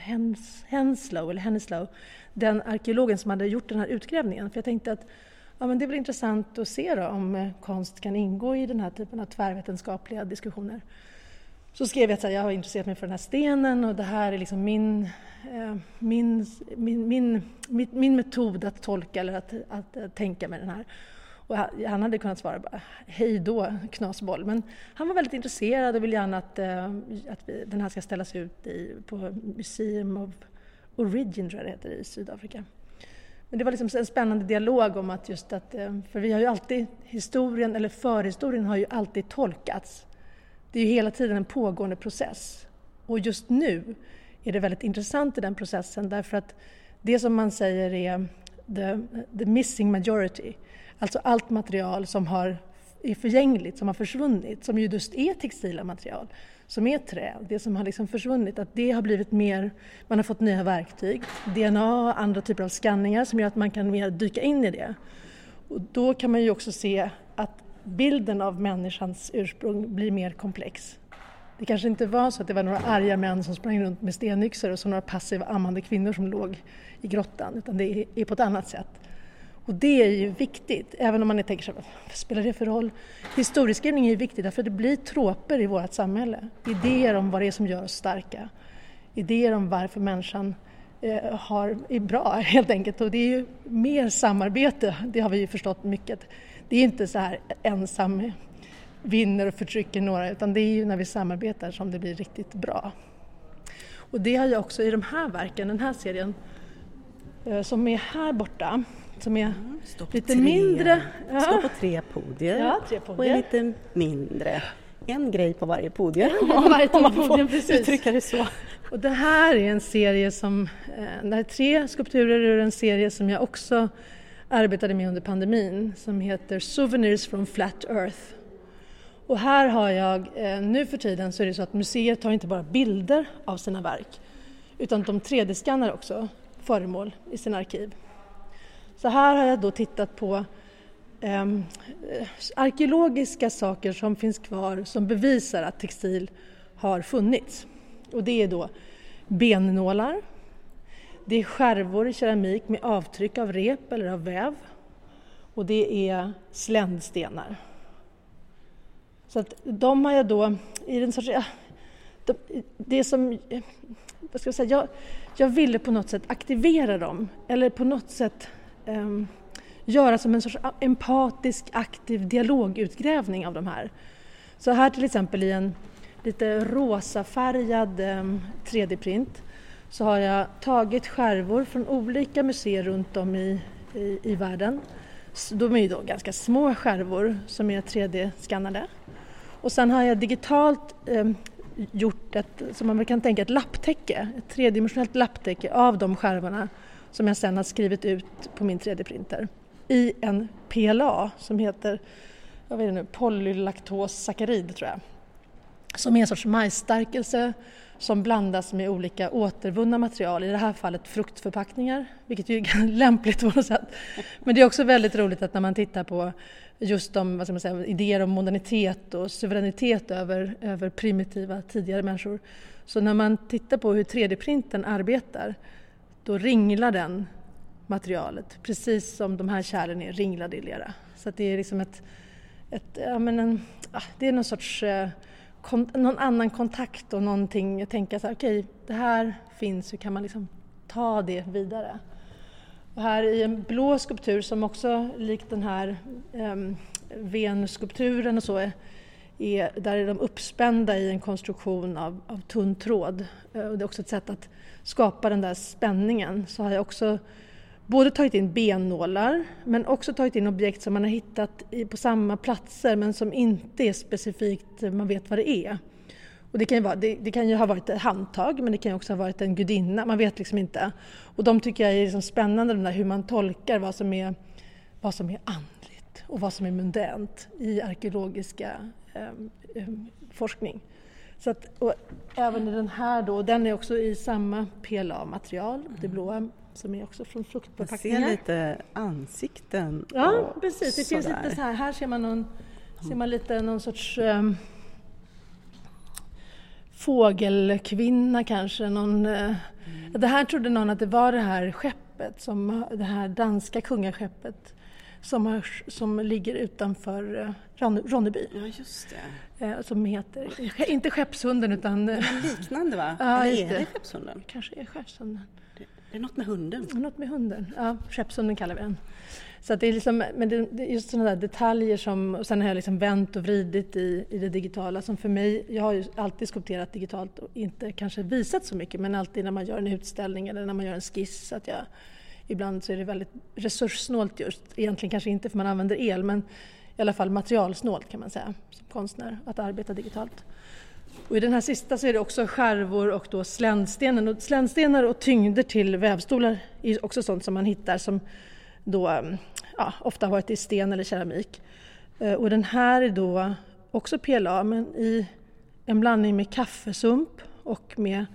Hens, Henslow, eller Henslow, den arkeologen som hade gjort den här utgrävningen. För jag tänkte att ja, men det är väl intressant att se då, om eh, konst kan ingå i den här typen av tvärvetenskapliga diskussioner. Så skrev jag att jag har intresserat mig för den här stenen och det här är liksom min, eh, min, min, min, min, min metod att tolka eller att, att, eh, tänka med den här. Och han hade kunnat svara bara hej då, knasboll. Men han var väldigt intresserad och vill gärna att, att vi, den här ska ställas ut i, på Museum of Origin, tror jag det heter, i Sydafrika. Men det var liksom en spännande dialog om att just att, eh, för vi har ju alltid, historien eller förhistorien har ju alltid tolkats. Det är ju hela tiden en pågående process. Och just nu är det väldigt intressant i den processen därför att det som man säger är the, the missing majority, Alltså allt material som har, är förgängligt, som har försvunnit, som ju just är textila material, som är trä, det som har liksom försvunnit, att det har blivit mer, man har fått nya verktyg, DNA och andra typer av skanningar som gör att man kan mer dyka in i det. Och då kan man ju också se att bilden av människans ursprung blir mer komplex. Det kanske inte var så att det var några arga män som sprang runt med stenyxor och så några passiva ammande kvinnor som låg i grottan, utan det är på ett annat sätt. Och det är ju viktigt, även om man tänker så vad spelar det för roll? Historieskrivning är ju viktigt därför att det blir tråper i vårt samhälle. Idéer om vad det är som gör oss starka. Idéer om varför människan eh, har, är bra helt enkelt. Och det är ju mer samarbete, det har vi ju förstått mycket. Det är inte så här ensam vinner och förtrycker några utan det är ju när vi samarbetar som det blir riktigt bra. Och det har jag också i de här verken, den här serien, eh, som är här borta, som är mm, lite tre, mindre. Ja. Står på tre podier, ja, tre podier och är lite mindre. En grej på varje podium, ja, varje om man får precis. uttrycka det så. Och det här är en serie som, eh, det här är tre skulpturer ur en serie som jag också arbetade med under pandemin som heter Souvenirs from Flat Earth. Och här har jag, eh, nu för tiden så är det så att museet tar inte bara bilder av sina verk utan de 3D-skannar också föremål i sina arkiv. Så här har jag då tittat på eh, arkeologiska saker som finns kvar som bevisar att textil har funnits. Och det är då bennålar, det är skärvor i keramik med avtryck av rep eller av väv och det är sländstenar. Så att de har jag då i den sorts... Det som... Vad ska jag säga? Jag, jag ville på något sätt aktivera dem eller på något sätt um, göra som en sorts empatisk aktiv dialogutgrävning av de här. Så här till exempel i en lite rosafärgad ehm, um, 3D-print så har jag tagit skärvor från olika museer runt om i, i, i världen. De är ju då ganska små skärvor som är 3D-skannade. Och sen har jag digitalt eh, gjort ett, som man kan tänka, ett lapptäcke, ett tredimensionellt lapptäcke av de skärvorna som jag sen har skrivit ut på min 3D-printer i en PLA som heter vad är det nu, tror jag. Som är en sorts majsstärkelse som blandas med olika återvunna material, i det här fallet fruktförpackningar, vilket ju är lämpligt på något sätt. Men det är också väldigt roligt att när man tittar på just de vad ska man säga, idéer om modernitet och suveränitet över, över primitiva tidigare människor. Så när man tittar på hur 3D-printen arbetar, då ringlar den materialet, precis som de här kärlen är ringlade i lera. Så det är liksom ett, ett ja, men en, ah, det är någon sorts eh, någon annan kontakt och någonting, jag tänker så här, okej, okay, det här finns, hur kan man liksom ta det vidare? Och här i en blå skulptur som också likt den här eh, Venusskulpturen och så är, är, där är de uppspända i en konstruktion av, av tunn tråd. Eh, och det är också ett sätt att skapa den där spänningen. Så har jag också både tagit in bennålar men också tagit in objekt som man har hittat på samma platser men som inte är specifikt, eh, man vet vad det är. Och det, kan ju vara, det, det, kan ju ha varit ett handtag men det kan ju också ha varit en gudinna, man vet liksom inte. Och de tycker jag är liksom spännande, där hur man tolkar vad som, är, vad som är andligt och vad som är mundänt i arkeologiska eh, eh, forskning. Så att, och även i den här då, den är också i samma PLA-material, det blåa som är också från fruktförpackningar. Man ser lite ansikten. Ja, precis. Det finns lite så här, här ser man, någon, ser man lite någon sorts um, fågelkvinna kanske. Någon, mm. Det här trodde någon att det var det här skeppet, som, det här danska kungaskeppet som, har, som ligger utanför uh, Ronneby. Ja, just det. Uh, som heter, inte Skeppshunden utan... liknande va? Ja, Eller är det Skeppshunden? Kanske är Skeppshunden. Det är något med hunden. Något med hunden, ja. Skeppshunden kallar vi den. Så det är liksom, men det, det är just sådana där detaljer som, och sen har jag liksom vänt och vridit i, i det digitala som för mig, jag har ju alltid skulpterat digitalt och inte kanske visat så mycket men alltid när man gör en utställning eller när man gör en skiss att jag ibland så är det väldigt resurssnålt just, egentligen kanske inte för man använder el men i alla fall materialsnålt kan man säga som konstnär att arbeta digitalt. Och I den här sista så är det också skärvor och då sländstenen. Och sländstenar och tyngder till vävstolar är också sånt som man hittar som då mm, ja, ofta har varit i sten eller keramik. Eh, och den här är då också PLA men i en blandning med kaffesump och med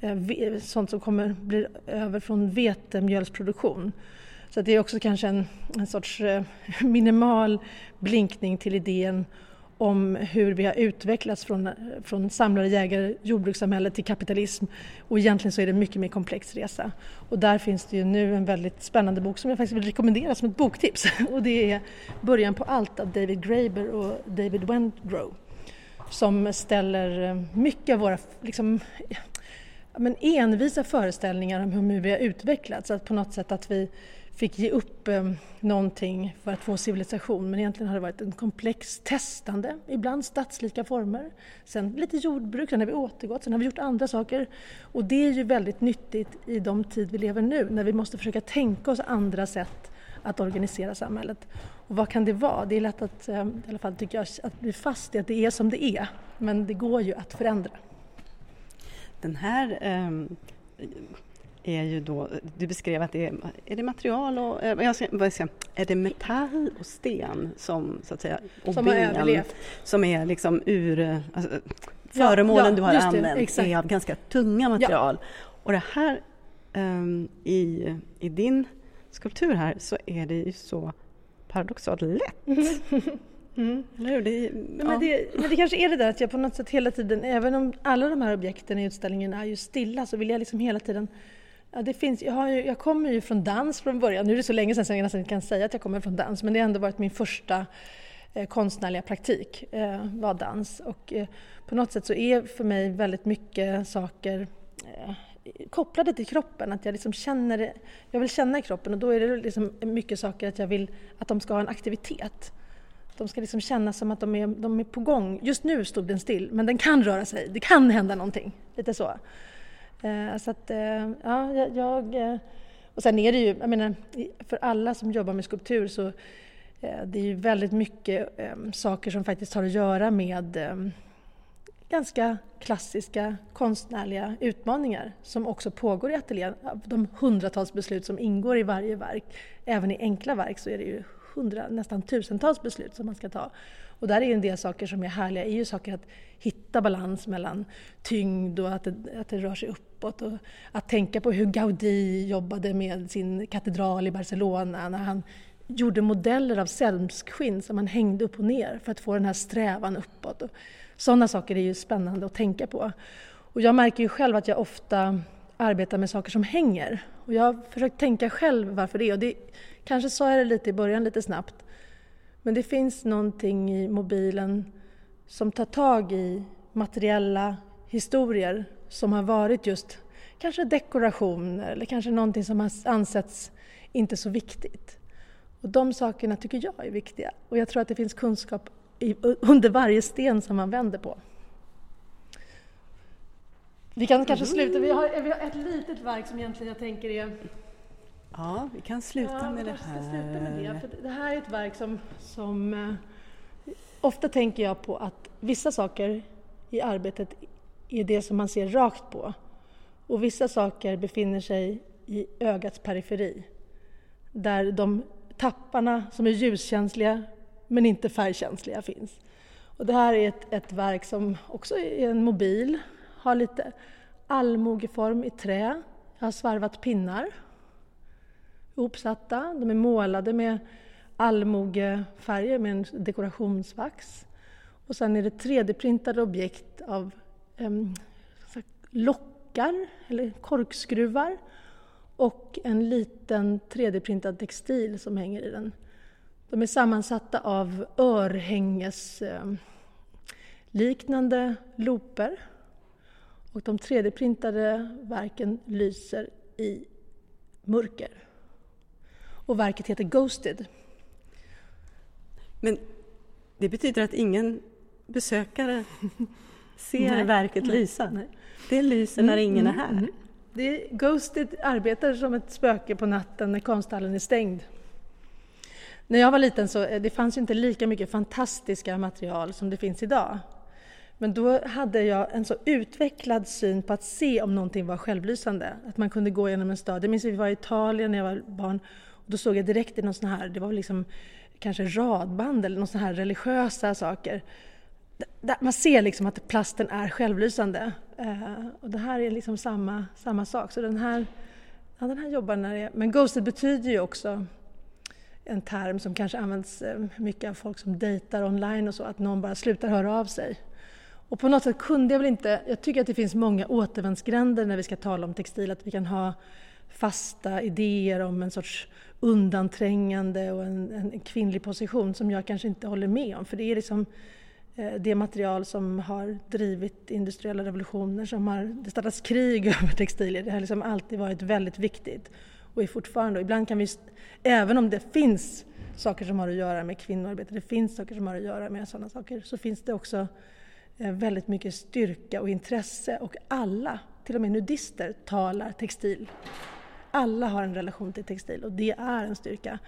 Eh, sånt som kommer bli över från vetemjölsproduktion. Så det är också kanske en, en sorts eh, minimal blinkning till idén om hur vi har utvecklats från, eh, från samlare, jägare, jordbrukssamhälle till kapitalism. Och egentligen så är det en mycket mer komplex resa. Och där finns det ju nu en väldigt spännande bok som jag faktiskt vill rekommendera som ett boktips. Och det är Början på allt av David Graeber och David Wendrow. Som ställer mycket av våra liksom, men envisa föreställningar om hur vi har utvecklats. Att på något sätt att vi fick ge upp eh, någonting för att få civilisation men egentligen har det varit en komplex testande, ibland stadslika former, sen lite jordbruk, sen har vi återgått, sen har vi gjort andra saker och det är ju väldigt nyttigt i de tid vi lever nu när vi måste försöka tänka oss andra sätt att organisera samhället. Och vad kan det vara? Det är lätt att, eh, i alla fall tycker jag, att bli fast i att det är som det är men det går ju att förändra. Den här eh är ju då, du beskrev att det är, är det material och, eh, jag ska, vad ska, är det metall och sten som så att säga, och som ben, har överlevt. som är liksom ur, alltså, föremålen ja, ja, du har använt det, är av ganska tunga material. Ja. Och det här um, i, i din skulptur här så är det ju så paradoxalt lätt. Mm. Eller? Det, ja. men, det, men det kanske är det där att jag på något sätt hela tiden, även om alla de här objekten i utställningen är ju stilla, så vill jag liksom hela tiden Ja, det finns, jag, har ju, jag kommer ju från dans från början. Nu är det så länge sedan så jag nästan inte kan säga att jag kommer från dans, men det har ändå varit min första eh, konstnärliga praktik, eh, var dans. Och eh, på något sätt så är för mig väldigt mycket saker eh, kopplade till kroppen. Att jag liksom känner, jag vill känna i kroppen och då är det liksom mycket saker att jag vill att de ska ha en aktivitet. De ska liksom känna som att de är, de är på gång. Just nu stod den still, men den kan röra sig. Det kan hända någonting. Lite så. Eh, så att, eh, ja, jag... Eh, och sen är det ju, jag menar, för alla som jobbar med skulptur så Eh, det är ju väldigt mycket ehm, saker som faktiskt har att göra med ehm, ganska klassiska konstnärliga utmaningar som också pågår i ateljén. De hundratals beslut som ingår i varje verk, även i enkla verk så är det ju hundra, nästan tusentals beslut som man ska ta. Och där är en del saker som är härliga, är ju saker att hitta balans mellan tyngd och att det, att det rör sig uppåt. Och att tänka på hur Gaudí jobbade med sin katedral i Barcelona när han gjorde modeller av sämskskinn som man hängde upp och ner för att få den här strävan uppåt. Och sådana saker är ju spännande att tänka på. Och jag märker ju själv att jag ofta arbeta med saker som hänger. Och jag har försökt tänka själv varför det är. Och det, kanske sa jag det lite i början, lite snabbt. Men det finns någonting i mobilen som tar tag i materiella historier som har varit just kanske dekorationer eller kanske någonting som har ansetts inte så viktigt. Och de sakerna tycker jag är viktiga och jag tror att det finns kunskap i, under varje sten som man vänder på. Vi kan kanske sluta, vi har, vi har ett litet verk som egentligen jag tänker är Ja, vi kan sluta ja, med det här. Sluta med det, för det här är ett verk som, som eh, ofta tänker jag på att vissa saker i arbetet är det som man ser rakt på och vissa saker befinner sig i ögats periferi där de tapparna som är ljuskänsliga men inte färgkänsliga finns. Och det här är ett, ett verk som också är en mobil, har lite allmogeform i trä. Jag har svarvat pinnar ihopsatta. De är målade med allmogefärger med en dekorationsvax. Och sen är det 3D-printade objekt av um, lockar eller korkskruvar och en liten 3D-printad textil som hänger i den. De är sammansatta av örhängesliknande looper och de 3D-printade verken lyser i mörker. Och verket heter Ghosted. Men det betyder att ingen besökare ser nej, verket nej, lysa? Nej. Det lyser när mm, ingen är mm, här? Mm. Det, Ghosted arbetar som ett spöke på natten när konsthallen är stängd. När jag var liten så eh, det fanns inte lika mycket fantastiska material som det finns idag. Men då hade jag en så utvecklad syn på att se om någonting var självlysande. Att man kunde gå genom en stad. Jag minns att vi var i Italien när jag var barn och då såg jag direkt i någon sån här, det var liksom kanske radband eller någon sån här religiösa saker. Man ser liksom att plasten är självlysande. Eh, och det här är liksom samma, samma sak. Så den här, ja, den här jobbar när det är, men ghosted betyder ju också en term som kanske används eh, mycket av folk som dejtar online och så, att någon bara slutar höra av sig. Och på något sätt kunde jag väl inte, jag tycker att det finns många återvändsgränder när vi ska tala om textil, att vi kan ha fasta idéer om en sorts undanträngande och en, en kvinnlig position som jag kanske inte håller med om. För det är liksom eh, det material som har drivit industriella revolutioner, som har det startats krig över textilier. Det har liksom alltid varit väldigt viktigt och är fortfarande. Och ibland kan vi, även om det finns saker som har att göra med kvinnoarbete, det finns saker som har att göra med sådana saker, så finns det också Eh, väldigt mycket styrka och intresse och alla, till och med nudister, talar textil alla har en relation till textil och det är en styrka.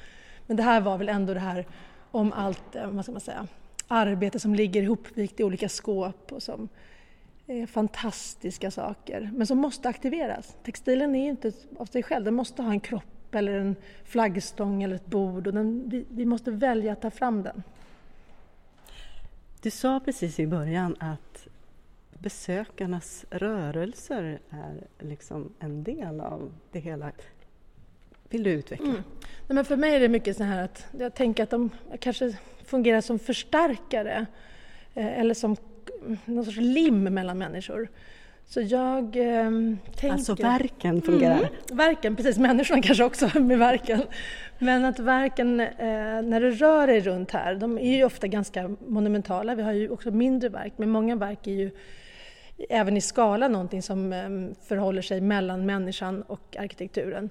Men det här var väl ändå det här om allt, eh, vad ska man säga, arbete som ligger ihopvikt i olika skåp och som är fantastiska saker, men som måste aktiveras. Textilen är inte av sig själv, den måste ha en kropp eller en flaggstång eller ett bord och den, vi, vi måste välja att ta fram den. Du sa precis i början att besökarnas rörelser är liksom en del av det hela. Vill du utveckla? Mm. Nej, men för mig är det mycket så här att jag tänker att de kanske fungerar som förstärkare eh, eller som någon sorts lim mellan människor. Så jag eh, tänker... Alltså verken fungerar? Mm, verken, precis. Människorna kanske också med verken. Men att verken, eh, när du rör dig runt här, de är ju ofta ganska monumentala. Vi har ju också mindre verk, men många verk är ju även i skala någonting som ehm, förhåller sig mellan människan och arkitekturen.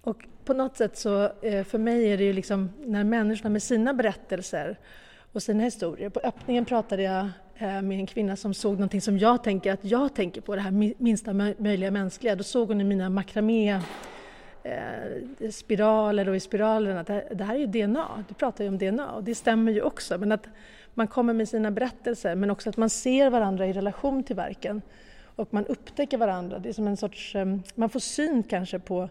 Och på något sätt så, eh, för mig är det ju liksom när människorna med sina berättelser och sina historier. På öppningen pratade jag eh, Eh, med en kvinna som såg någonting som jag tänker att jag tänker på, det här minsta möjliga mänskliga. Då såg hon i mina makramé-spiraler eh, och i spiralerna, det, det här är ju DNA, du pratar ju om DNA och det stämmer ju också men att man kommer med sina berättelser men också att man ser varandra i relation till verken och man upptäcker varandra. Det är som en sorts, eh, man får syn kanske på,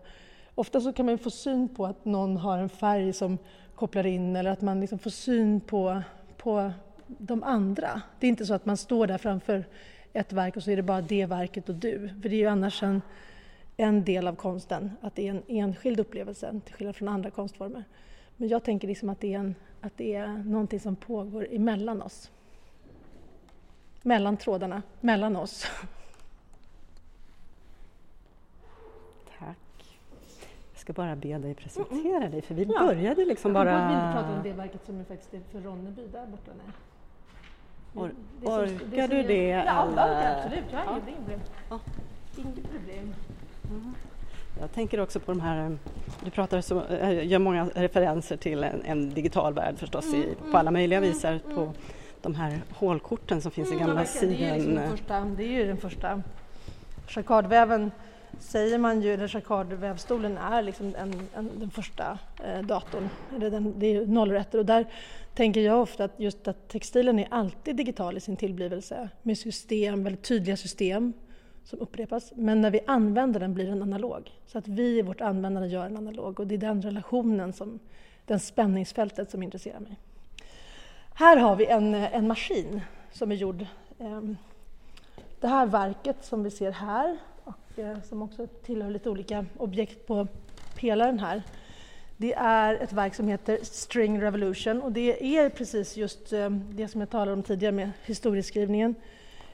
ofta så kan man få syn på att någon har en färg som kopplar in eller att man liksom får syn på, på de andra. Det är inte så att man står där framför ett verk och så är det bara det verket och du. För det är ju annars en, en del av konsten, att det är en enskild upplevelse till skillnad från andra konstformer. Men jag tänker liksom att det är, en, att det är någonting som pågår emellan oss. Mellan trådarna, mellan oss. Tack. Jag ska bara be dig presentera dig för vi ja. började liksom bara... Jag vill prata om det verket som är faktiskt är för Ronneby där borta. Nej. Or, det orkar du det? Ja, absolut. Jag har inget problem. Ja. Inget problem. Mm. Jag tänker också på de här, du pratar så, eh, gör många referenser till en, en digital värld förstås mm, i, på mm, alla möjliga mm, visar mm, på de här hålkorten som finns i gamla sidan. Det är, liksom den första, det är ju den första jacquardväven säger man ju, eller jacquardvävstolen är liksom en, en, den första eh, datorn, eller den, det är nollrätter och där tänker jag ofta att just att textilen är alltid digital i sin tillblivelse med system, väldigt tydliga system som upprepas. Men när vi använder den blir den analog. Så att vi i vårt användande gör en analog och det är den relationen, som, den spänningsfältet som intresserar mig. Här har vi en, en maskin som är gjord. Ehm, det här verket som vi ser här och eh, som också tillhör lite olika objekt på pelaren här. Det är ett verk som heter String Revolution och det är precis just ehm, det som jag talade om tidigare med historieskrivningen.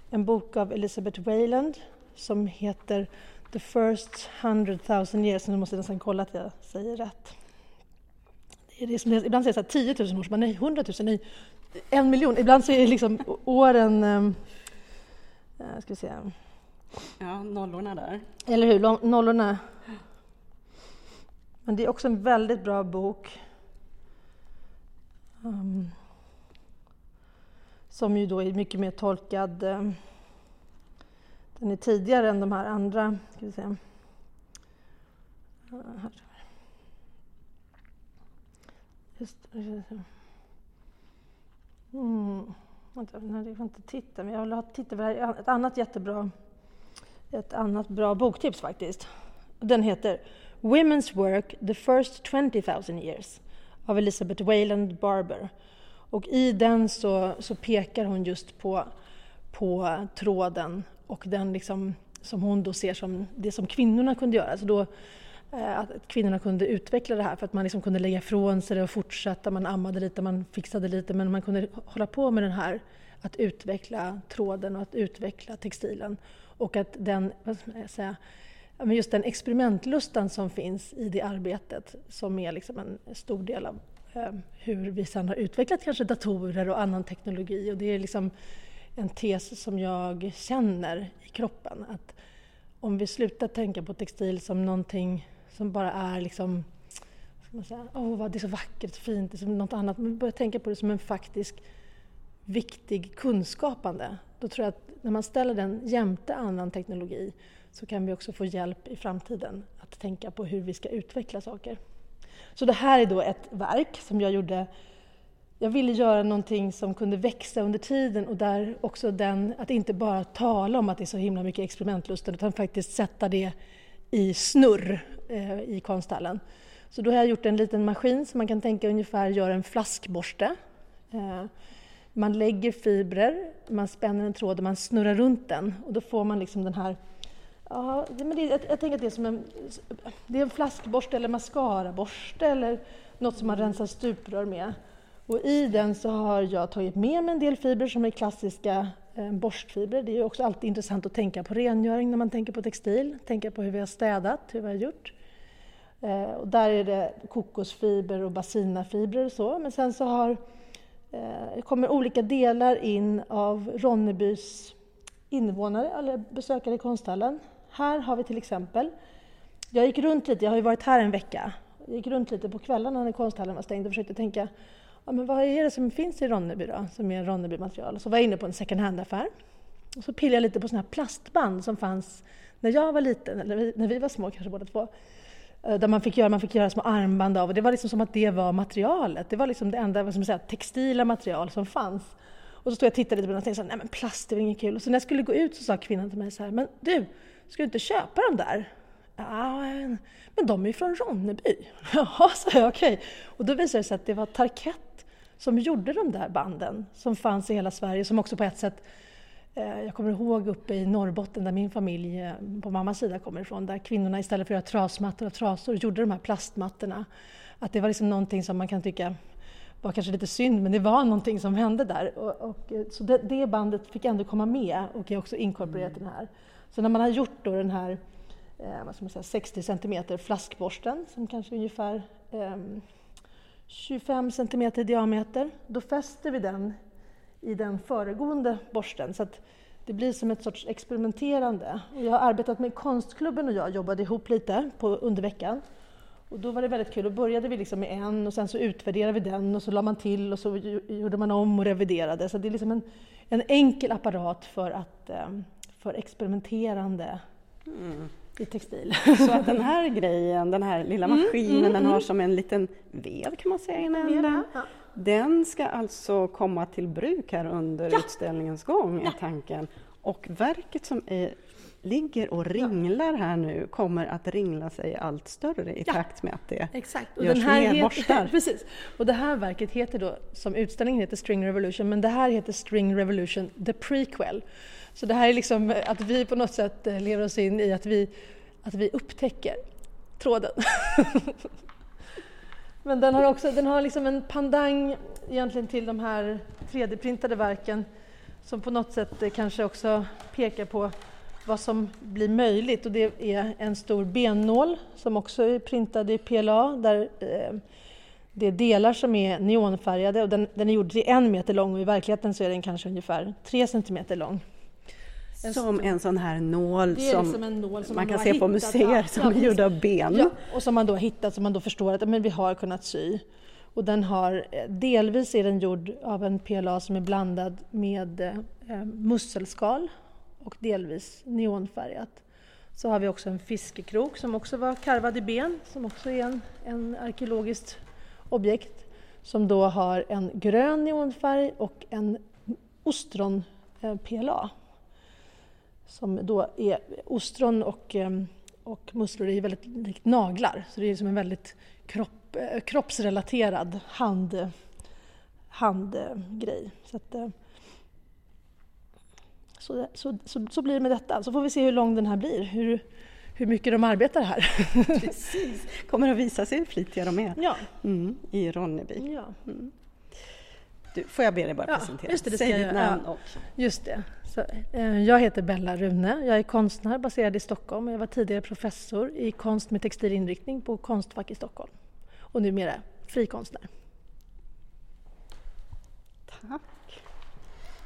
En bok av Elizabeth Wayland som heter The First Hundred Thousand Years. Nu måste jag nästan kolla att jag säger rätt. Det är det som, ibland säger jag så här, 10 000 år, men nej, 100 000, nej, en miljon. Ibland så är det liksom åren... Äh, ska vi se. Ja, nollorna där. Eller hur, nollorna. Men det är också en väldigt bra bok. Um, som ju då är mycket mer tolkad um, den är tidigare än de här andra. Ska vi se. Uh, Här. Just, mm. Vänta, nej, jag får inte titta, men jag vill ha titta på ett annat jättebra ett annat bra boktips faktiskt. Den heter Women's Work the First 20 000 Years av Elizabeth Wayland Barber. Och i den så, så pekar hon just på, på tråden och den liksom, som hon då ser som det som kvinnorna kunde göra. Alltså då, eh, att kvinnorna kunde utveckla det här för att man liksom kunde lägga ifrån sig det och fortsätta. Man ammade lite, man fixade lite men man kunde hålla på med den här att utveckla tråden och att utveckla textilen. Och att den, vad ska jag säga, just den experimentlustan som finns i det arbetet som är liksom en stor del av eh, hur vi sedan har utvecklat kanske datorer och annan teknologi. Och det är liksom en tes som jag känner i kroppen. Att om vi slutar tänka på textil som någonting som bara är liksom man säga, oh, vad det är så vackert, fint, det är som något annat. Men börjar tänka på det som en faktisk viktig kunskapande. Då tror jag att när man ställer den jämte annan teknologi så kan vi också få hjälp i framtiden att tänka på hur vi ska utveckla saker. Så det här är då ett verk som jag gjorde jag ville göra någonting som kunde växa under tiden och där också den, att inte bara tala om att det är så himla mycket experimentlusten utan faktiskt sätta det i snurr eh, i konsthallen. Så då har jag gjort en liten maskin som man kan tänka ungefär gör en flaskborste. Eh, man lägger fibrer, man spänner en tråd och man snurrar runt den och då får man liksom den här Ja, men det, jag, jag tänker att det är som en, det är en flaskborste eller mascaraborste eller något som man rensar stuprör med. Och I den så har jag tagit med mig en del fibrer som är klassiska eh, borstfibrer. Det är också alltid intressant att tänka på rengöring när man tänker på textil, tänka på hur vi har städat, hur vi har gjort. Eh, och där är det kokosfiber och basinafibrer och så. Men sen så har, eh, kommer olika delar in av Ronnebys invånare, eller besökare i konsthallen. Här har vi till exempel, jag gick runt lite, jag har ju varit här en vecka, jag gick runt lite på kvällarna när konsthallen var stängd och försökte tänka ja, men vad är det som finns i Ronneby då, som är Ronneby-material? Så var jag inne på en second hand-affär och så pillade jag lite på sådana här plastband som fanns när jag var liten, eller när vi var små kanske båda två. Eh, där man fick, göra, man fick göra små armband av och det var liksom som att det var materialet. Det var liksom det enda som säga, textila material som fanns. Och så stod jag och tittade lite på den och tänkte så här, nej men plast är väl inget kul. Och så när jag skulle gå ut så sa kvinnan till mig så här, men du, ska du inte köpa de där? Ja, men de är ju från Ronneby. Jaha, sa jag, okej. Och då visade det sig att det var Tarkett som gjorde de där banden som fanns i hela Sverige, som också på ett sätt eh, jag kommer ihåg uppe i Norrbotten där min familj eh, på mammas sida kommer ifrån, där kvinnorna istället för att göra trasmattor och trasor gjorde de här plastmattorna. Att det var liksom någonting som man kan tycka var kanske lite synd, men det var någonting som hände där. Och, och eh, så det, det, bandet fick ändå komma med och är också inkorporerat i den här. Så när man har gjort då den här eh, vad ska man säga, 60 cm flaskborsten som kanske är ungefär eh, 25 cm i diameter, då fäster vi den i den föregående borsten. Så att det blir som ett sorts experimenterande. Jag har arbetat med konstklubben och jag jobbade ihop lite på, under veckan. Och då var det väldigt kul. Då började vi liksom med en och sen så utvärderade vi den och så la man till och så gjorde man om och reviderade. Så det är liksom en, en enkel apparat för, att, eh, för experimenterande mm. i textil. Så att den här grejen, den här lilla mm, maskinen, mm, mm, den har som en liten vev kan man säga i en ände. Ja. Den ska alltså komma till bruk här under ja. utställningens gång, är tanken. Och verket som är ligger och ringlar här nu kommer att ringla sig allt större i ja, takt med att det exakt. Och görs den här mer heter, borstar. Precis. Och det här verket heter då, som utställningen heter String Revolution, men det här heter String Revolution The Prequel. Så det här är liksom eh, att vi på något sätt eh, lever oss in i att vi, att vi upptäcker tråden. men den har också den har liksom en pandang egentligen till de här 3D-printade verken som på något sätt eh, kanske också pekar på vad som blir möjligt och det är en stor bennål som också är printad i PLA där det är delar som är neonfärgade och den, den är gjord till en meter lång och i verkligheten så är den kanske ungefär tre centimeter lång. En som en sån här nål som, liksom nål som man, man kan se på museer som ja, är gjord av ben. Ja, och som man då har hittat som man då förstår att men vi har kunnat sy. Och den har, eh, delvis är den gjord av en PLA som är blandad med eh, musselskal och delvis neonfärgat. Så har vi också en fiskekrok som också var karvad i ben, som också är en, en arkeologiskt objekt, som då har en grön neonfärg och en ostron-PLA. Som då är, ostron och, eh, och musslor är väldigt likt naglar, så det är som en väldigt kropp, eh, kroppsrelaterad hand, handgrej. Så att, eh, så, så, så, så, blir det med detta. Så får vi se hur lång den här blir, hur, hur mycket de arbetar här. Precis, kommer att visa sig hur flitiga de är ja. Mm, i Ronneby. Ja. Mm. Du, får jag be dig bara ja, presentera? Just det, det Säg ditt namn ja, Just det. Så, eh, jag heter Bella Rune, jag är konstnär baserad i Stockholm. Jag var tidigare professor i konst med textilinriktning på Konstfack i Stockholm och numera frikonstnär. Tack!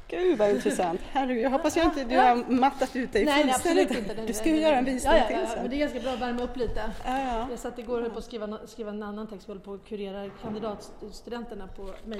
Gud vad intressant. Herregud, jag hoppas jag inte du har mattat ut dig nej, fullständigt. Nej, absolut inte. Du ska ju göra en visning ja, ja, ja, till sen. Men det är ganska bra att värma upp lite. Ja, ja. Jag satt igår och höll på att skriva, skriva en annan text, jag håller på att kurera kandidatstudenterna på mig